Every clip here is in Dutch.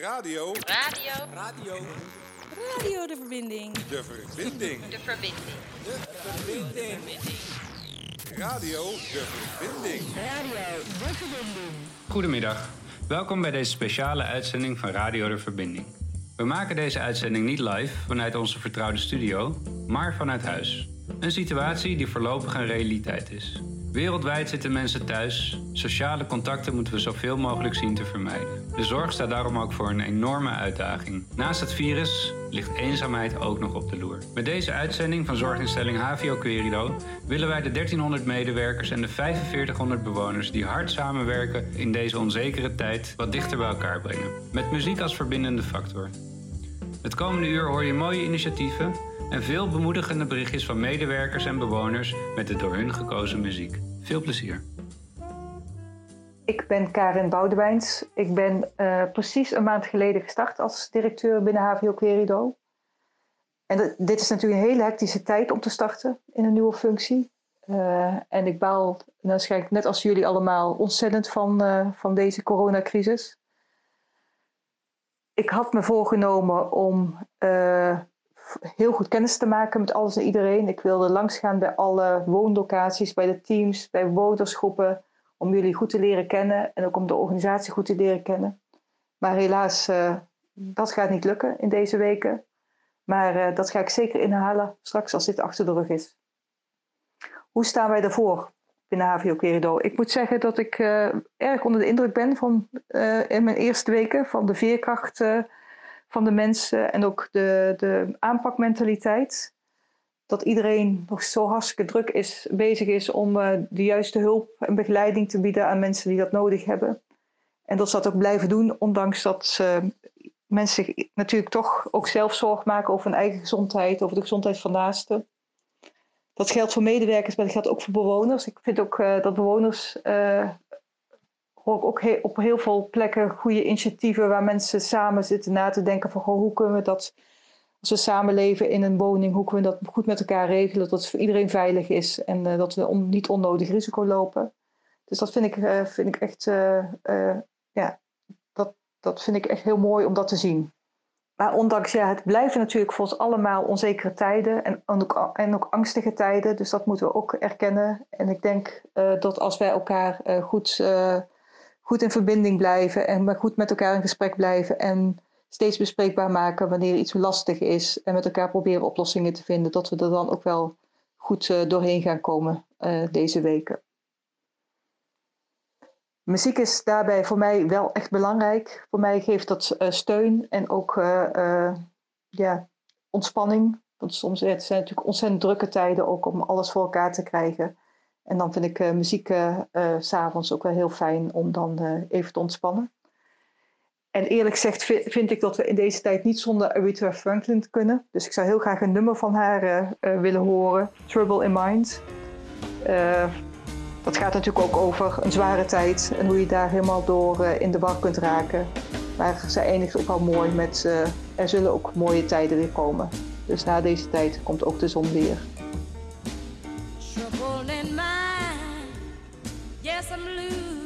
Radio. Radio. Radio. Radio de verbinding. De verbinding. De verbinding. De verbinding. Radio de verbinding. Goedemiddag. Welkom bij deze speciale uitzending van Radio de Verbinding. We maken deze uitzending niet live vanuit onze vertrouwde studio, maar vanuit huis. Een situatie die voorlopig een realiteit is. Wereldwijd zitten mensen thuis. Sociale contacten moeten we zoveel mogelijk zien te vermijden. De zorg staat daarom ook voor een enorme uitdaging. Naast het virus ligt eenzaamheid ook nog op de loer. Met deze uitzending van zorginstelling HVO Querido willen wij de 1300 medewerkers en de 4500 bewoners die hard samenwerken in deze onzekere tijd wat dichter bij elkaar brengen. Met muziek als verbindende factor. Het komende uur hoor je mooie initiatieven en veel bemoedigende berichtjes van medewerkers en bewoners met de door hun gekozen muziek. Veel plezier. Ik ben Karin Boudewijns. Ik ben eh, precies een maand geleden gestart als directeur binnen HVO Querido. En dit is natuurlijk een hele hectische tijd om te starten in een nieuwe functie. Eh, en ik baal waarschijnlijk net als jullie allemaal ontzettend van, eh, van deze coronacrisis. Ik had me voorgenomen om heel goed kennis te maken met alles en iedereen. Ik wilde langsgaan bij alle woonlocaties, bij de teams, bij wonersgroepen om jullie goed te leren kennen en ook om de organisatie goed te leren kennen. Maar helaas, eh, dat gaat niet lukken in deze weken. Maar eh, dat ga ik zeker inhalen straks als dit achter de rug is. Hoe staan wij ervoor binnen HVO Querido? Ik moet zeggen dat ik eh, erg onder de indruk ben van in mijn eerste weken van de veerkracht van de mensen en ook de, de aanpakmentaliteit dat iedereen nog zo hartstikke druk is, bezig is om eh, de juiste hulp en begeleiding te bieden aan mensen die dat nodig hebben. En dat ze dat ook blijven doen, ondanks dat mensen zich natuurlijk toch ook zelf zorg maken over hun eigen gezondheid, over de gezondheid van naasten. Dat geldt voor medewerkers, maar dat geldt ook voor bewoners. Ik vind ook eh, dat bewoners, eh, ook op heel veel plekken goede initiatieven waar mensen samen zitten na te denken van goh, hoe kunnen we dat als we samenleven in een woning, hoe kunnen we dat goed met elkaar regelen, dat het voor iedereen veilig is en eh, dat we niet onnodig risico lopen. Dus dat vind ik, eh, vind ik echt, eh, ja, dat, dat vind ik echt heel mooi om dat te zien. Maar ondanks, ja, het blijven natuurlijk voor ons allemaal onzekere tijden en, en, ook, en ook angstige tijden, dus dat moeten we ook erkennen. En ik denk dat als wij elkaar goed, goed in verbinding blijven en goed met elkaar in gesprek blijven en steeds bespreekbaar maken wanneer iets lastig is en met elkaar proberen oplossingen te vinden, dat we er dan ook wel goed eh, doorheen gaan komen eh, deze weken. Muziek is daarbij voor mij wel echt belangrijk. Voor mij geeft dat eh, steun en ook ja, ontspanning. Want soms het zijn natuurlijk ontzettend drukke tijden ook om alles voor elkaar te krijgen. En dan vind ik eh, muziek eh eh, s s'avonds ook wel heel fijn om dan eh, even te ontspannen. En eerlijk gezegd vi- vind ik dat we in deze tijd niet zonder Aretha Franklin kunnen. Dus ik zou heel graag een nummer van haar eh, eh, willen horen. Trouble in Mind. Eh, dat gaat natuurlijk ook over een zware tijd en hoe je daar helemaal door eh, in de war kunt raken. Maar zij eindigt ook wel mooi met eh, er zullen ook mooie tijden weer komen. Dus na deze tijd komt ook de zon weer. I'm blue.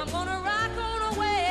I'm gonna rock on away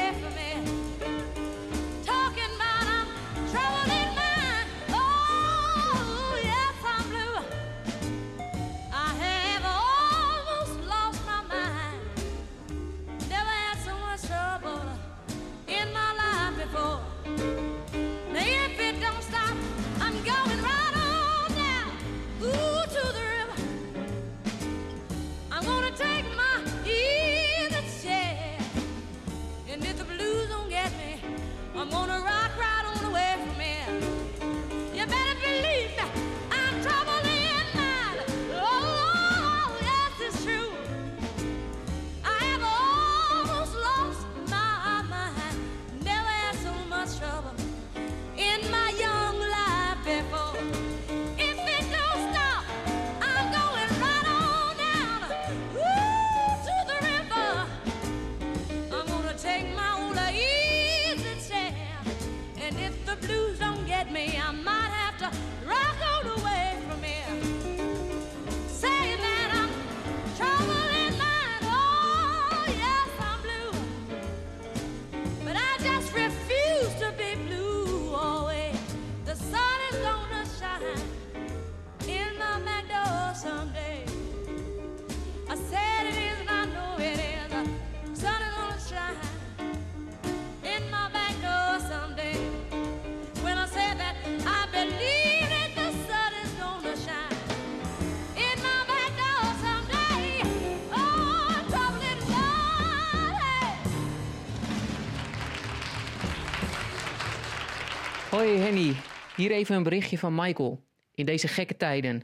hier even een berichtje van Michael. In deze gekke tijden.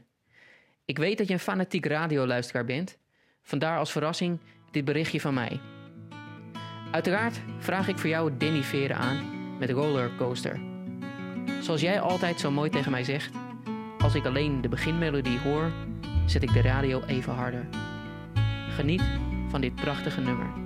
Ik weet dat je een fanatiek radioluisteraar bent. Vandaar als verrassing dit berichtje van mij. Uiteraard vraag ik voor jou Danny Veren aan met Rollercoaster. Zoals jij altijd zo mooi tegen mij zegt, als ik alleen de beginmelodie hoor, zet ik de radio even harder. Geniet van dit prachtige nummer.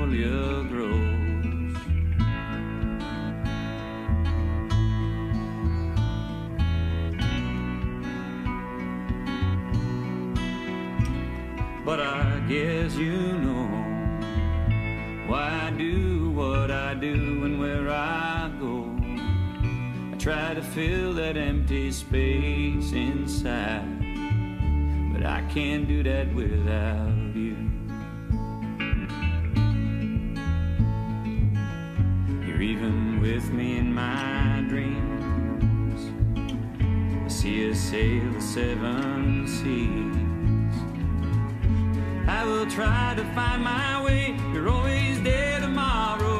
grows. But I guess you know why I do what I do and where I go. I try to fill that empty space inside, but I can't do that without with me in my dreams. I see us sail the seven seas. I will try to find my way. You're always there tomorrow.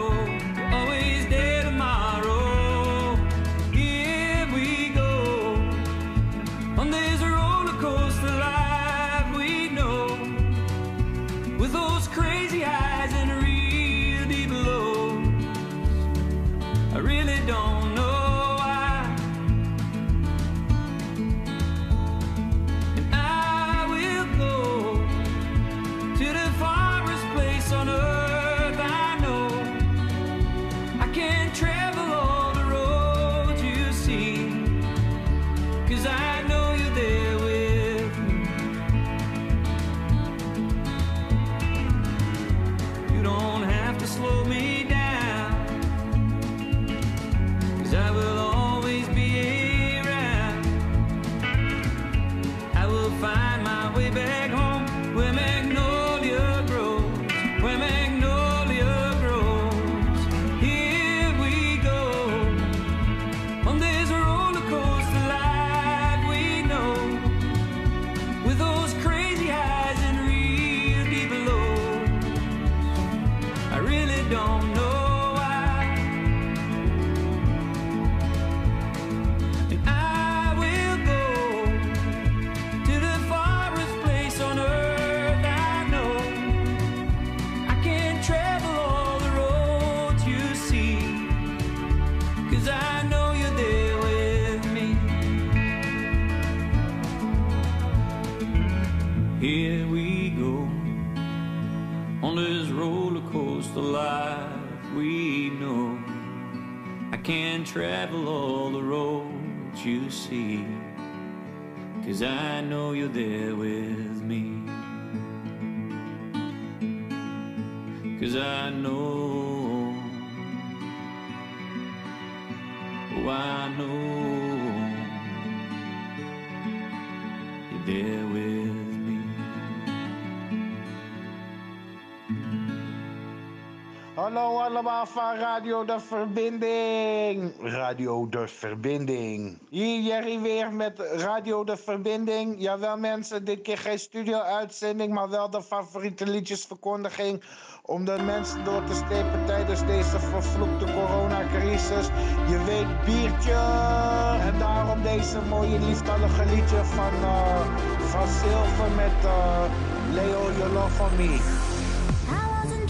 Van Radio De Verbinding. Radio De Verbinding. Hier Jerry weer met Radio De Verbinding. Jawel mensen, dit keer geen studio-uitzending, maar wel de favoriete liedjesverkondiging. Om de mensen door te stepen tijdens deze vervloekte coronacrisis. Je weet, biertje. En daarom deze mooie lieftallige liedje van, eh, van Silver met eh, Leo, You Love For Me. I wasn't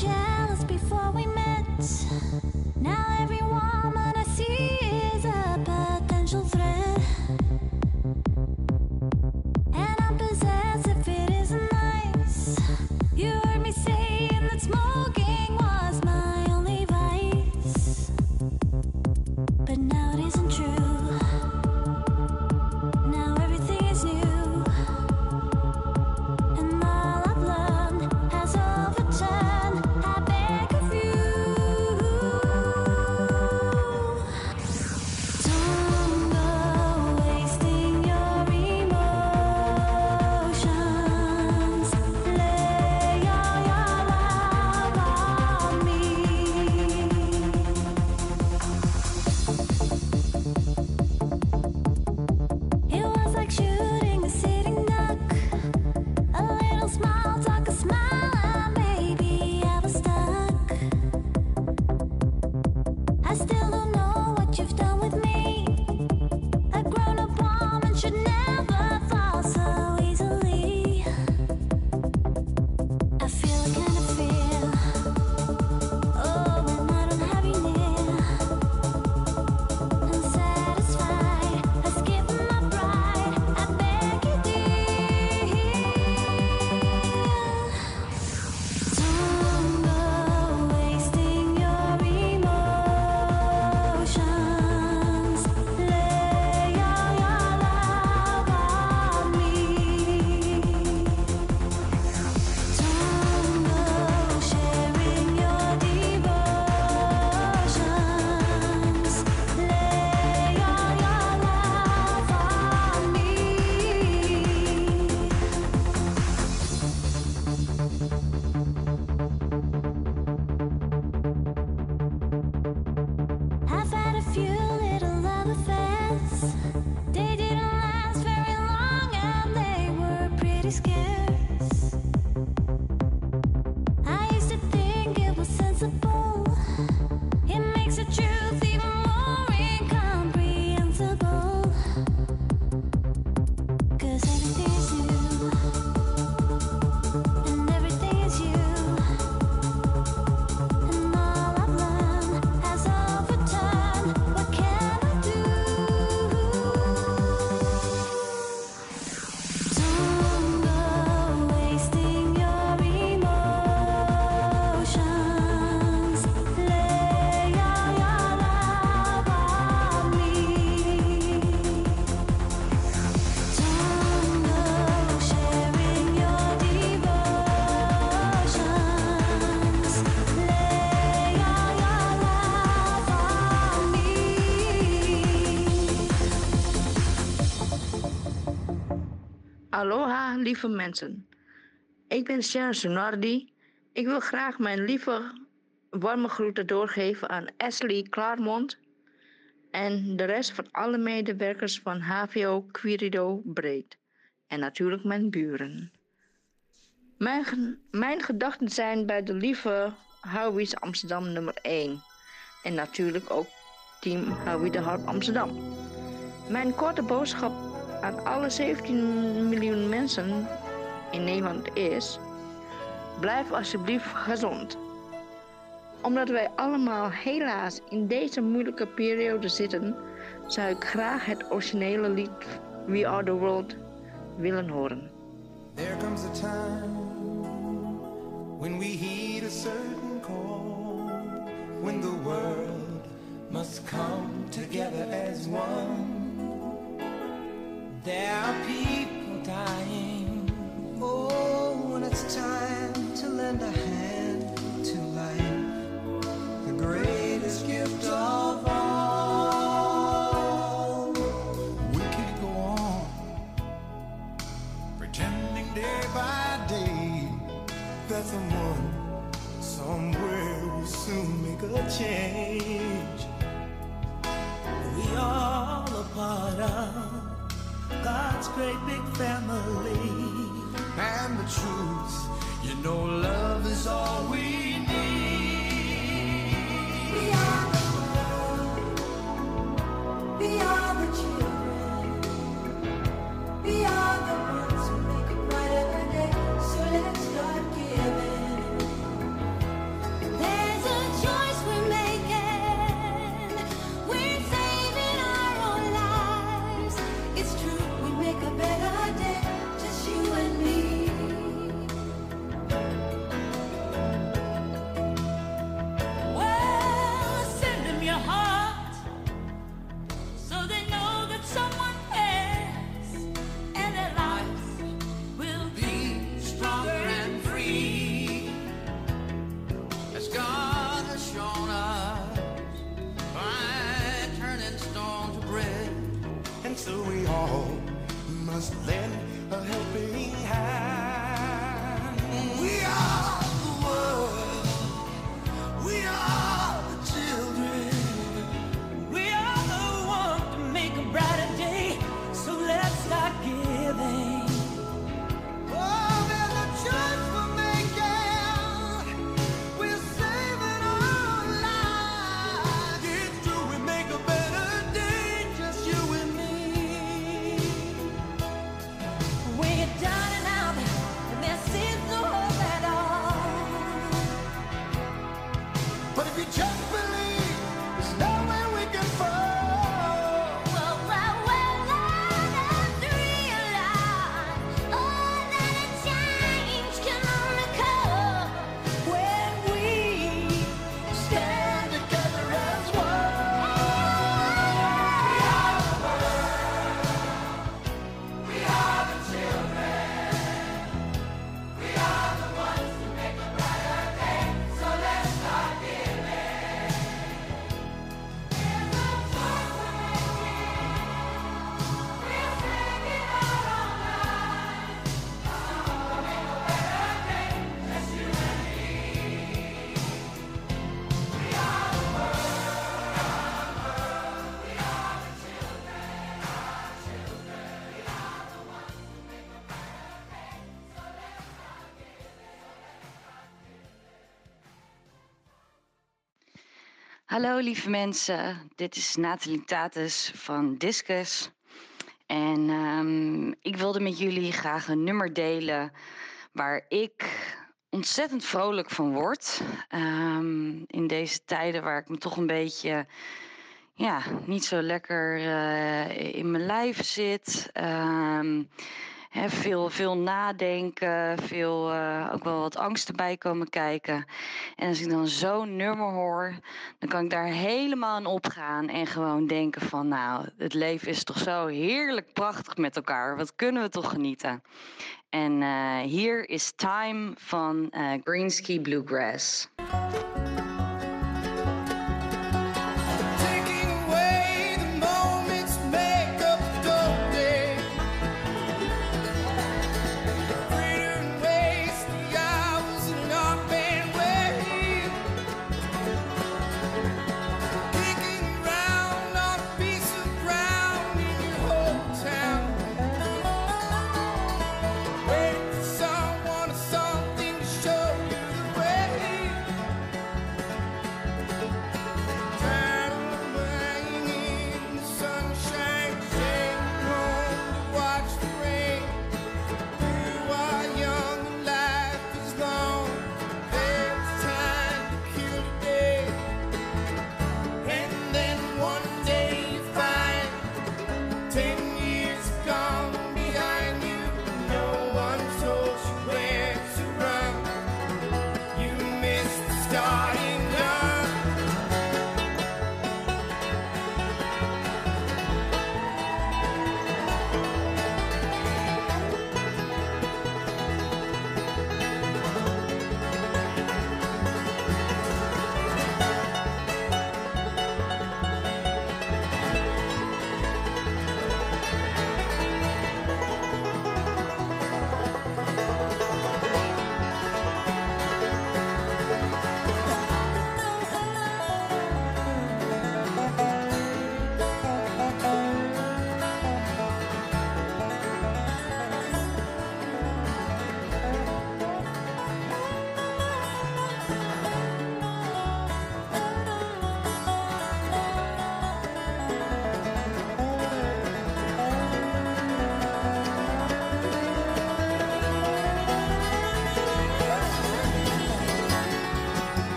Aloha, lieve mensen. Ik ben Sharon Sonardi. Ik wil graag mijn lieve, warme groeten doorgeven aan Ashley Claremont en de rest van alle medewerkers van HVO Quirido Breed. En natuurlijk mijn buren. Mijn, mijn gedachten zijn bij de lieve Howie's Amsterdam nummer 1. En natuurlijk ook team Howie de Harp Amsterdam. Mijn korte boodschap aan alle 17 miljoen mensen in Nederland is: blijf alsjeblieft gezond. Omdat wij allemaal helaas in deze moeilijke periode zitten, zou ik graag het originele lied We Are the World willen horen. There comes a time when we heed a certain call, when the world must come together as one. There are people dying. Oh, when it's time to lend a hand to life, the greatest gift of all. We can't go on pretending day by day that someone somewhere will soon make a change. We all a part of God's great big family. And the truth, you know, love is all we need. We Hallo lieve mensen, dit is Nathalie Tatus van Discus. En ehm, ik wilde met jullie graag een nummer delen waar ik ontzettend vrolijk van word. Ehm, in deze tijden waar ik me toch een beetje ja, niet zo lekker eh, in mijn lijf zit. Ehm, hè, veel, veel nadenken, veel, eh, ook wel wat angst erbij komen kijken. En als ik dan zo'n nummer hoor, dan kan ik daar helemaal in opgaan en gewoon denken van nou, het leven is toch zo heerlijk prachtig met elkaar. Wat kunnen we toch genieten? En eh, hier is Time van eh Greenski Bluegrass.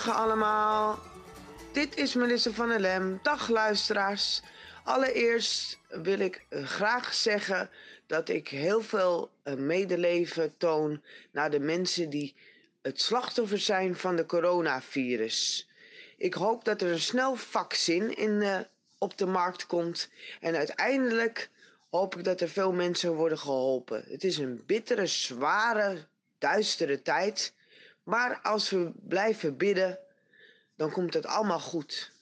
Goedemorgen allemaal. Dit is Melissa van der Lem. Dag luisteraars. Allereerst wil ik eh, graag zeggen dat ik heel veel eh, medeleven toon naar de mensen die het slachtoffer zijn van de coronavirus. Ik hoop dat er een snel vaccin in de op de markt komt. En uiteindelijk hoop ik dat er veel mensen worden geholpen. Het is een bittere, zware, duistere tijd. Maar als we blijven bidden, dan komt het allemaal goed.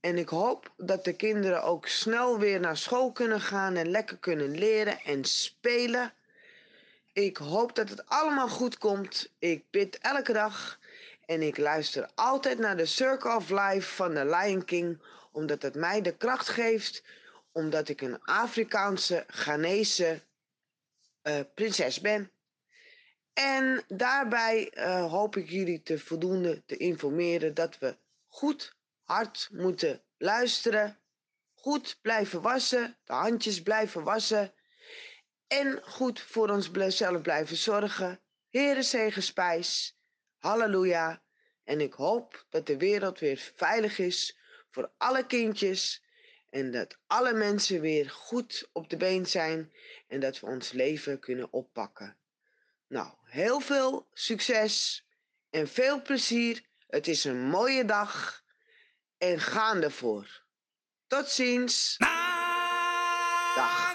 En ik hoop dat de kinderen ook snel weer naar school kunnen gaan en lekker kunnen leren en spelen. Ik hoop dat het allemaal goed komt. Ik bid elke dag en ik luister altijd naar de Circle of Life van de Lion King, omdat het mij de kracht geeft, omdat ik een Afrikaanse, Ghanese eh, prinses ben. En daarbij eh, hoop ik jullie te voldoende te informeren dat we goed hard moeten luisteren, goed blijven wassen, de handjes blijven wassen en goed voor onszelf blijven zorgen. Heere zegenspijs, halleluja. En ik hoop dat de wereld weer veilig is voor alle kindjes en dat alle mensen weer goed op de been zijn en dat we ons leven kunnen oppakken. Nou, heel veel succes en veel plezier. Het is een mooie dag en gaan ervoor. Tot ziens. Dag.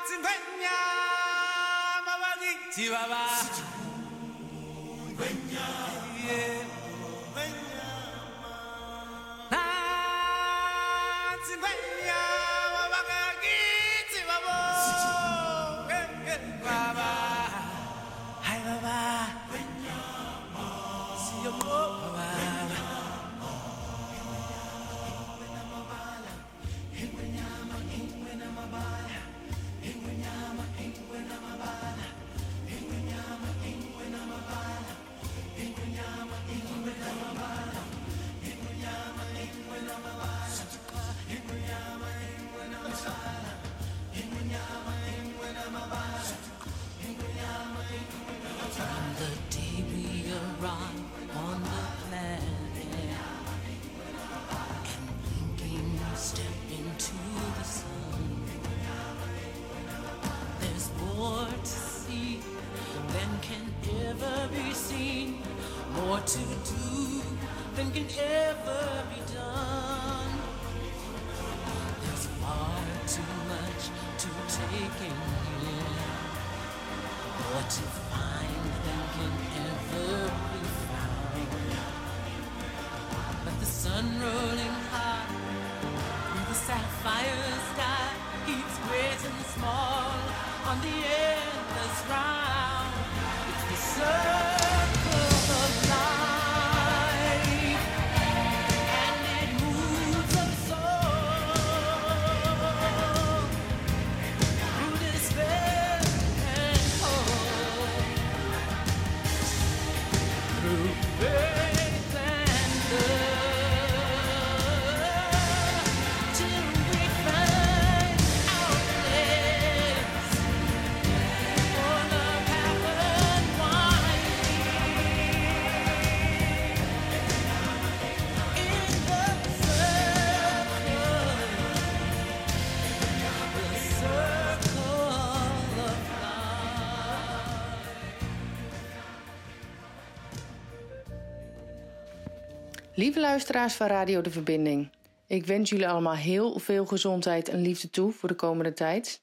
Lieve luisteraars van Radio De Verbinding, ik wens jullie allemaal heel veel gezondheid en liefde toe voor de komende tijd.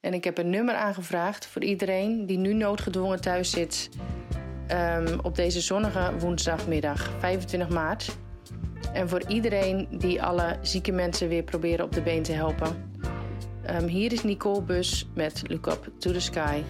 En ik heb een nummer aangevraagd voor iedereen die nu noodgedwongen thuis zit ehm, op deze zonnige woensdagmiddag 25 maart. En voor iedereen die alle zieke mensen weer proberen op de been te helpen. Ehm, hier is Nicole Bus met Look Up to the Sky.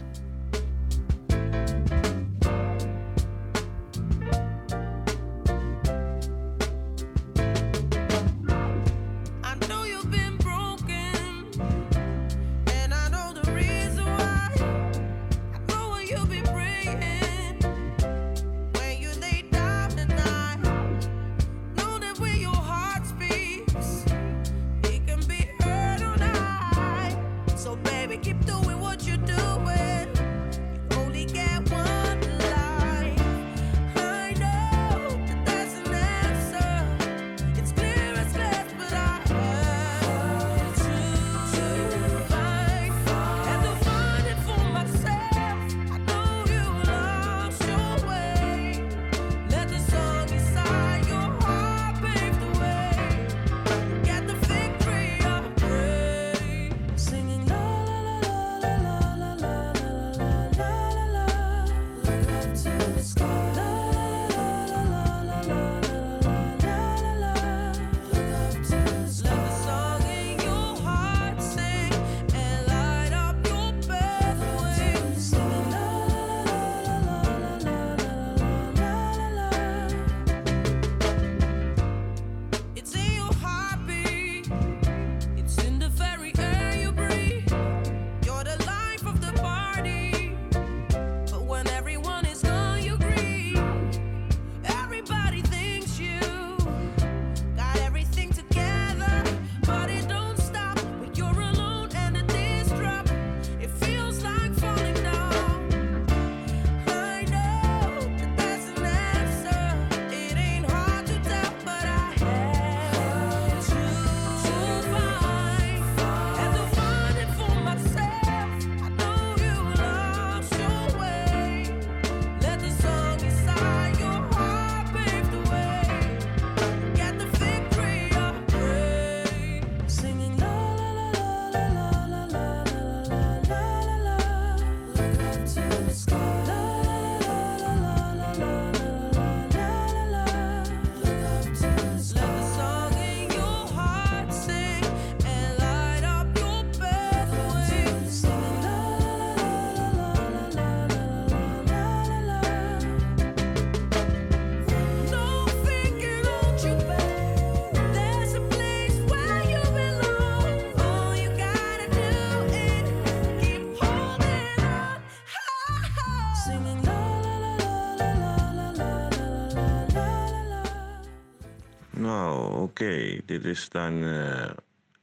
Dit is dan eh,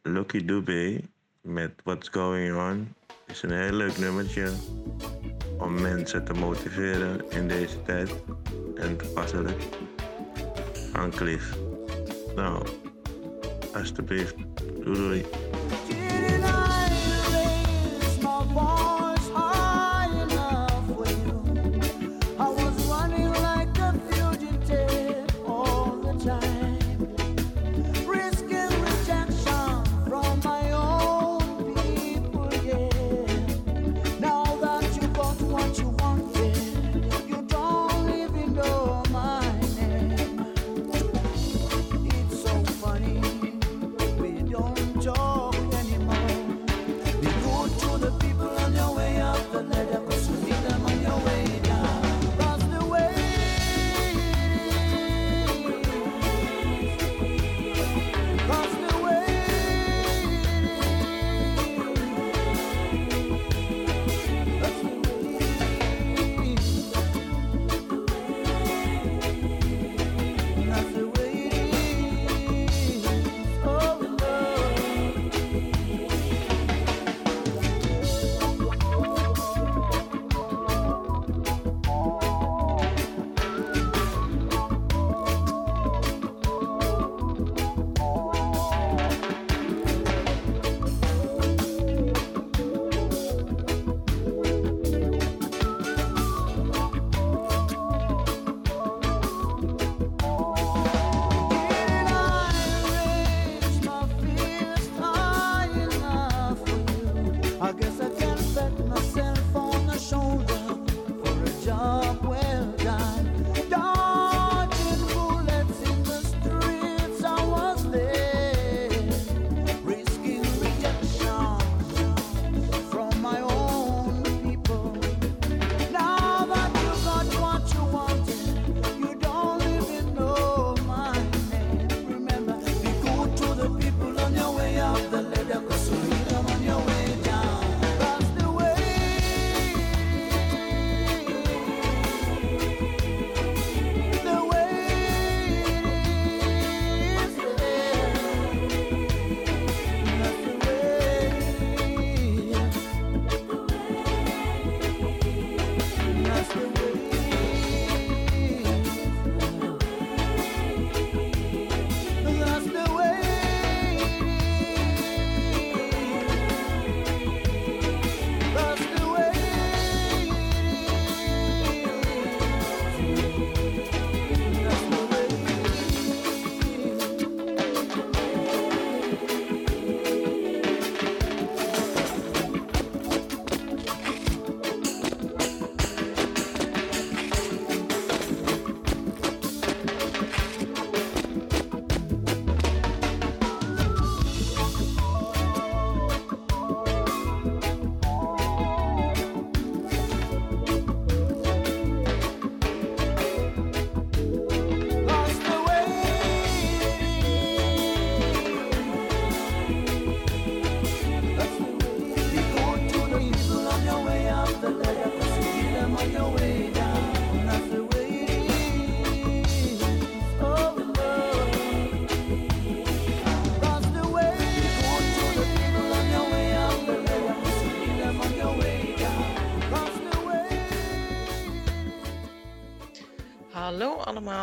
Lucky Dubé met What's Going On. is een heel leuk nummertje om mensen te motiveren in deze tijd. En toepasselijk. Aan Cliff. Nou, alsjeblieft. Doei doei.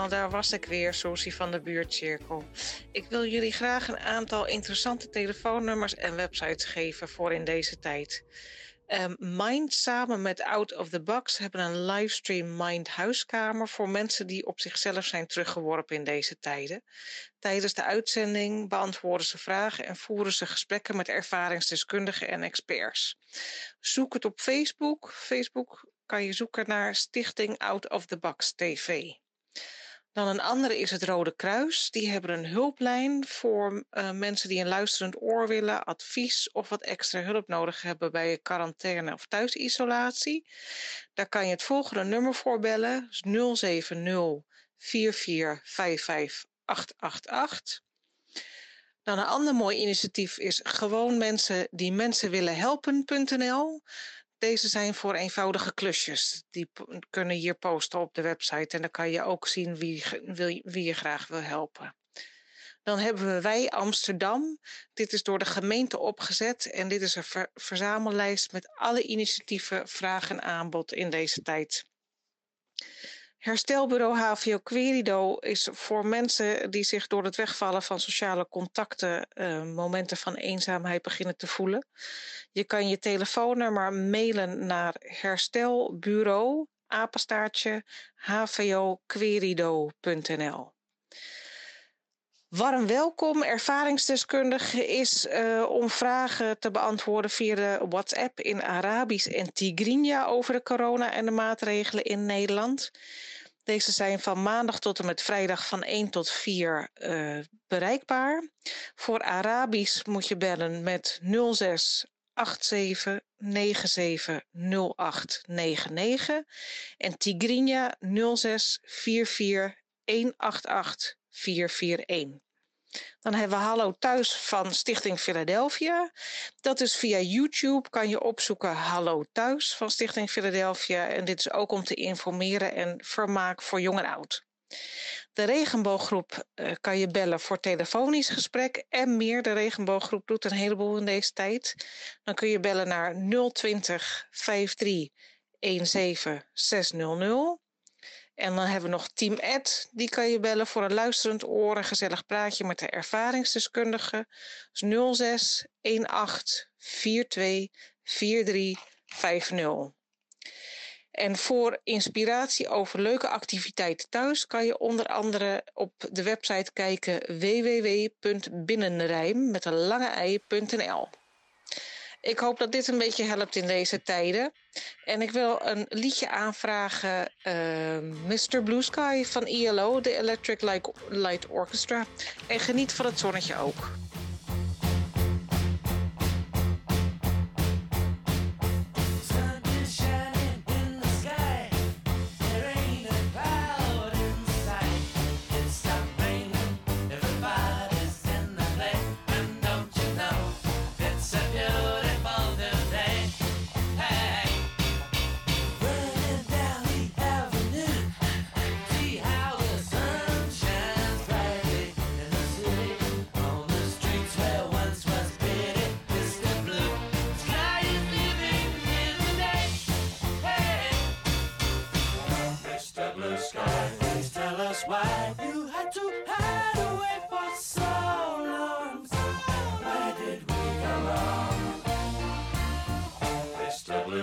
Daar was ik weer, Sosie van de Buurtcirkel. Ik wil jullie graag een aantal interessante telefoonnummers en websites geven voor in deze tijd. Ehm, Mind samen met Out of the Box hebben een livestream Mind Huiskamer voor mensen die op zichzelf zijn teruggeworpen in deze tijden. Tijdens de uitzending beantwoorden ze vragen en voeren ze gesprekken met ervaringsdeskundigen en experts. Zoek het op Facebook. Facebook kan je zoeken naar Stichting Out of the Box TV. Dan een andere is het Rode Kruis. Die hebben een hulplijn voor eh, mensen die een luisterend oor willen, advies of wat extra hulp nodig hebben bij quarantaine of thuisisolatie. Daar kan je het volgende nummer voor bellen: 070 4455 888. Dan een ander mooi initiatief is gewoon mensen die mensen willen helpen.nl. Deze zijn voor eenvoudige klusjes. Die kunnen hier posten op de website en dan kan je ook zien wie, wie je graag wil helpen. Dan hebben wij Amsterdam. Dit is door de gemeente opgezet en dit is een ver- verzamellijst met alle initiatieven, vraag en aanbod in deze tijd. Herstelbureau HVO Querido is voor mensen die zich door het wegvallen van sociale contacten eh, momenten van eenzaamheid beginnen te voelen. Je kan je telefoonnummer mailen naar herstelbureau apenstaartje hvoquerido.nl. Warm welkom, ervaringsdeskundige is eh, om vragen te beantwoorden via de WhatsApp in Arabisch en Tigrinya over de corona en de maatregelen in Nederland. Deze zijn van maandag tot en met vrijdag van 1 tot 4 eh, bereikbaar. Voor Arabisch moet je bellen met 06 87 97 08 99 en Tigrinya 06 44 188 441. Dan hebben we Hallo Thuis van Stichting Philadelphia. Dat is via YouTube, kan je opzoeken Hallo Thuis van Stichting Philadelphia. En dit is ook om te informeren en vermaak voor jong en oud. De regenbooggroep eh, kan je bellen voor telefonisch gesprek en meer. De regenbooggroep doet een heleboel in deze tijd. Dan kun je bellen naar 020 53 17 600. En dan hebben we nog Team Ed. Die kan je bellen voor een luisterend oor, een gezellig praatje met de ervaringsdeskundige. Dus 06 18 42 43 50. En voor inspiratie over leuke activiteiten thuis kan je onder andere op de website kijken www.binnenrijm met een lange ei.nl. Ik hoop dat dit een beetje helpt in deze tijden. En ik wil een liedje aanvragen, eh, Mr. Blue Sky van ILO, de Electric Light Orchestra. En geniet van het zonnetje ook.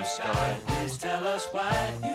Sky, please tell us why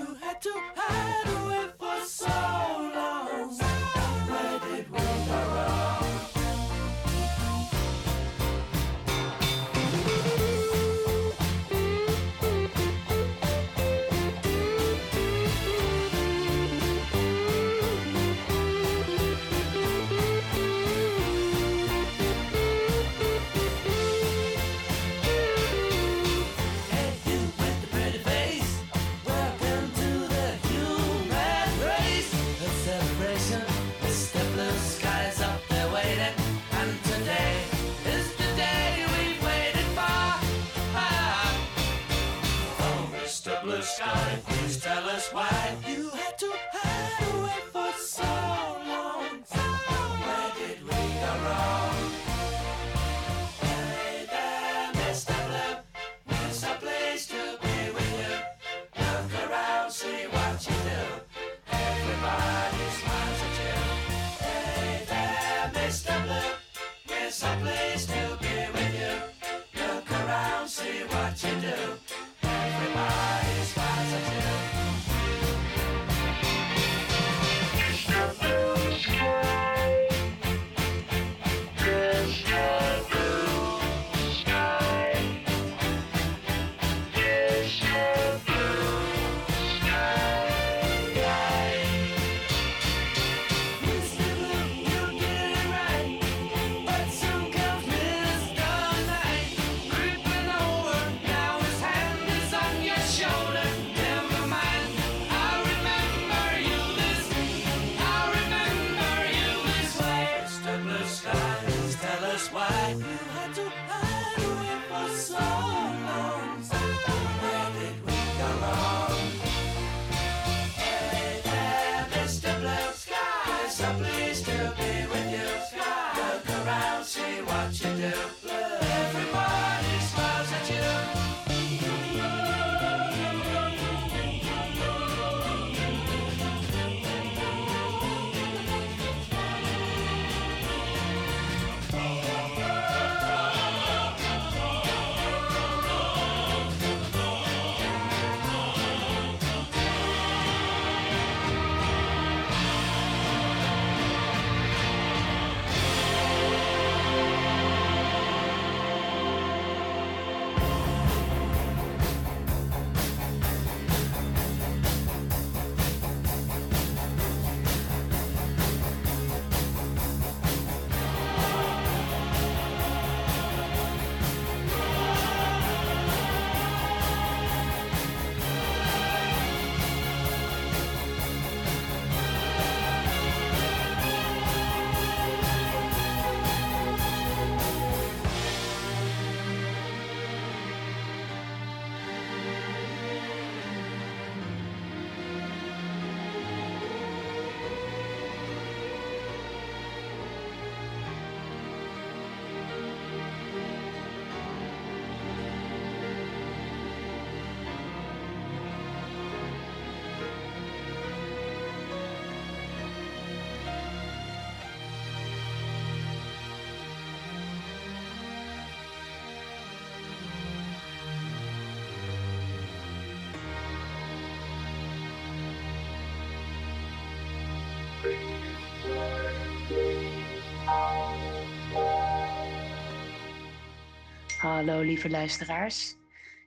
Hallo lieve luisteraars.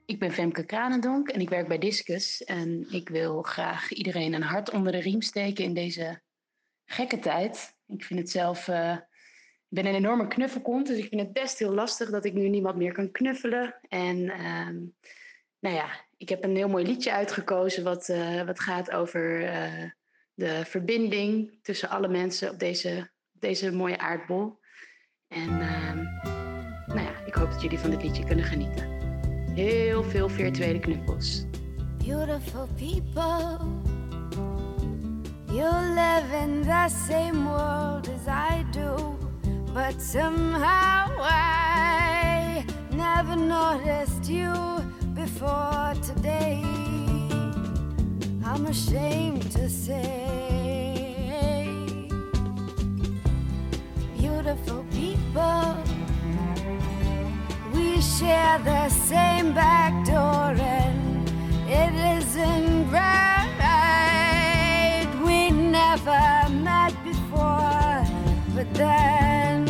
Ik ben Femke Kranendonk en ik werk bij Discus. En ik wil graag iedereen een hart onder de riem steken in deze gekke tijd. Ik vind het zelf... eh, ik ben een enorme knuffelkont, dus ik vind het best heel lastig dat ik nu niemand meer kan knuffelen. En ehm, nou ja, ik heb een heel mooi liedje uitgekozen wat, eh, wat gaat over eh, de verbinding tussen alle mensen op deze, op deze mooie aardbol. En ehm, ik hoop dat jullie van dit liedje kunnen genieten. Heel veel virtuele knuffels. Beautiful people, you live in the same world as I do, but somehow I never noticed you before today. I'm ashamed to say, the same back door and it isn't right. We never met before, but then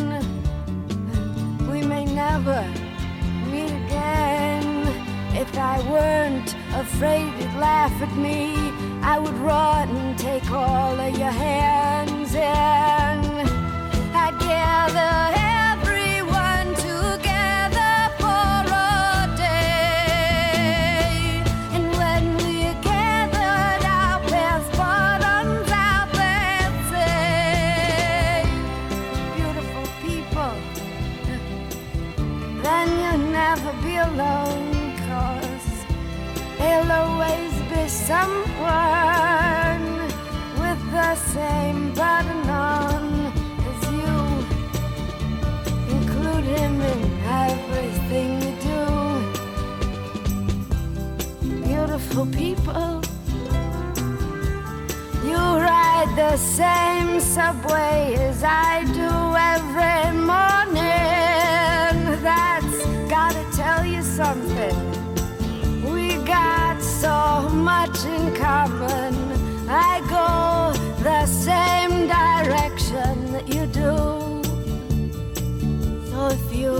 we may never meet again. If I weren't afraid you'd laugh at me, I would run and take all of your hands and I'd gather someone with the same button on as you. Include him in everything you do. Beautiful people, you ride the same subway as I do every so much in common. I go the same direction that you do. So if you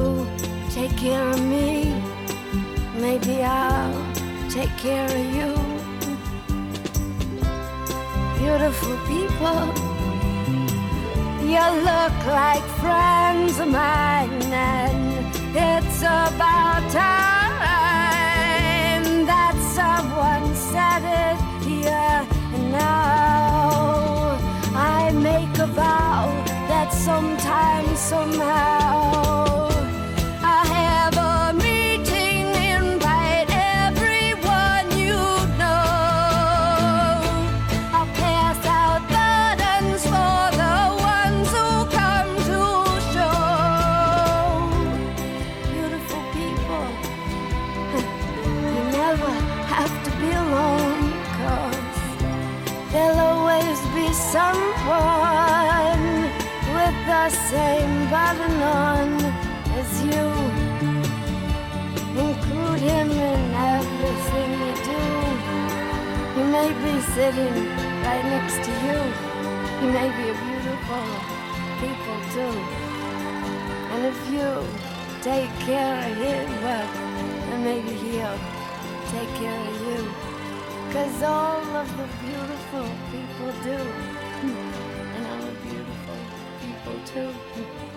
take care of me, maybe I'll take care of you. Beautiful people, you look like friends of mine, and it's about time somehow, as you. Include him in everything you do. He may be sitting right next to you. He may be a beautiful people too. And if you take care of him, well, then maybe he'll take care of you. Cause all of the beautiful people do. And I'm a beautiful people too.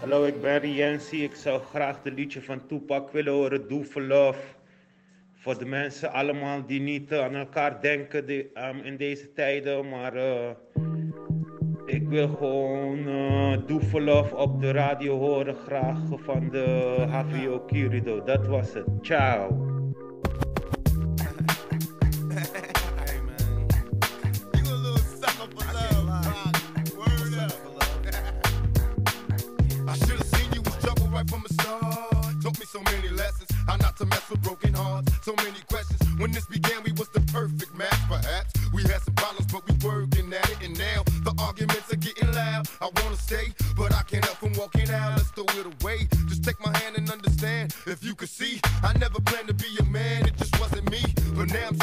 Hallo, ik ben Rienzi. Ik zou graag de liedje van Tupac willen horen, Do Love. Voor de mensen allemaal die niet eh, aan elkaar denken ehm, in deze tijden. Maar eh, ik wil gewoon for Love op de radio horen, graag van de HVO Kirido. Dat was het. Ciao. Right from the start. Taught me so many lessons, how not to mess with broken hearts. So many questions. When this began, we was the perfect match, perhaps. We had some problems, but we working at it. And now the arguments are getting loud. I wanna stay, but I can't help from walking out. Let's throw it away. Just take my hand and understand. If you could see, I never planned to be a man. It just wasn't me. But now I'm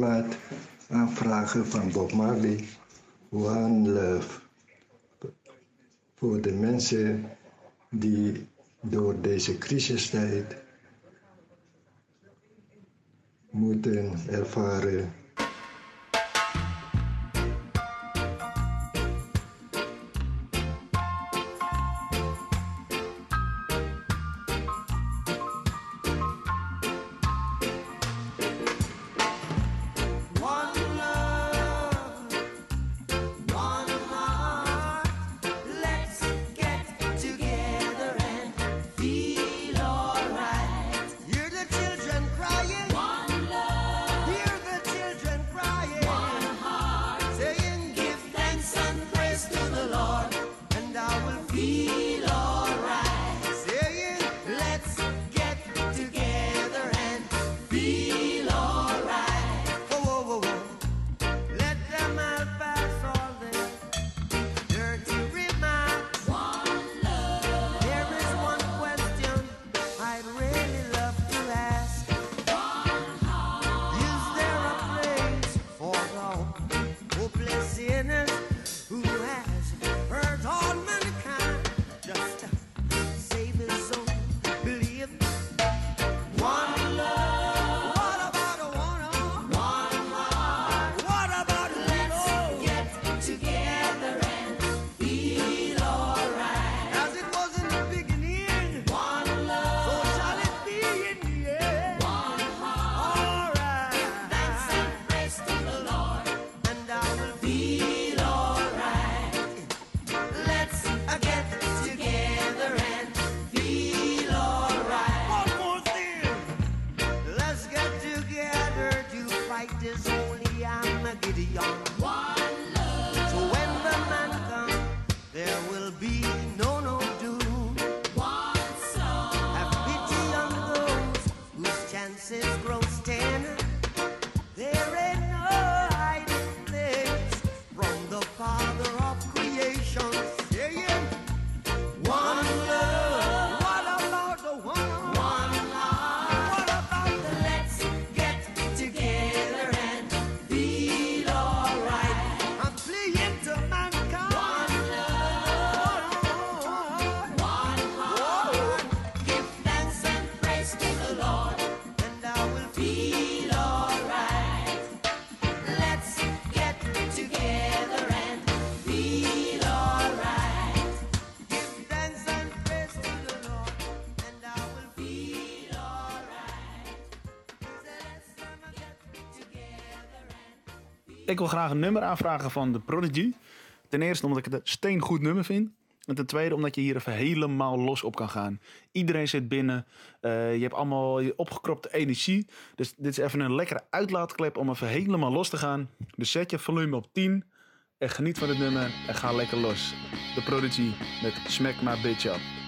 plaat aanvragen van Bob Marley, One Love. Voor de mensen die door deze crisistijd moeten ervaren Ik wil graag een nummer aanvragen van The Prodigy. Ten eerste omdat ik het een steengoed nummer vind. En ten tweede omdat je hier even helemaal los op kan gaan. Iedereen zit binnen. Eh, je hebt allemaal je opgekropte energie. Dus dit is even een lekkere uitlaatklep om even helemaal los te gaan. Dus zet je volume op 10. En geniet van het nummer. En ga lekker los. The Prodigy met Smack My Bitch Up.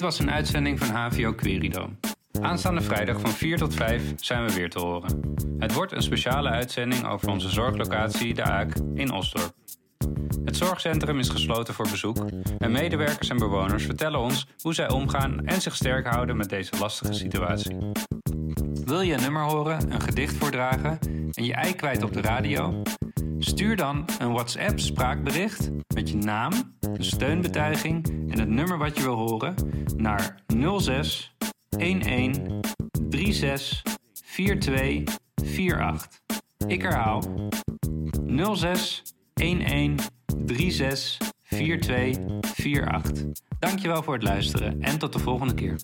Dit was een uitzending van HVO Querido. Aanstaande vrijdag van 4 tot 5 zijn we weer te horen. Het wordt een speciale uitzending over onze zorglocatie De Aak in Osdorp. Het zorgcentrum is gesloten voor bezoek en medewerkers en bewoners vertellen ons hoe zij omgaan en zich sterk houden met deze lastige situatie. Wil je een nummer horen, een gedicht voordragen en je ei kwijt op de radio? Stuur dan een WhatsApp spraakbericht met je naam, een steunbetuiging en het nummer wat je wil horen naar 06 11 36 42 48. Ik herhaal 06 11 36 42 48. Dankjewel voor het luisteren en tot de volgende keer.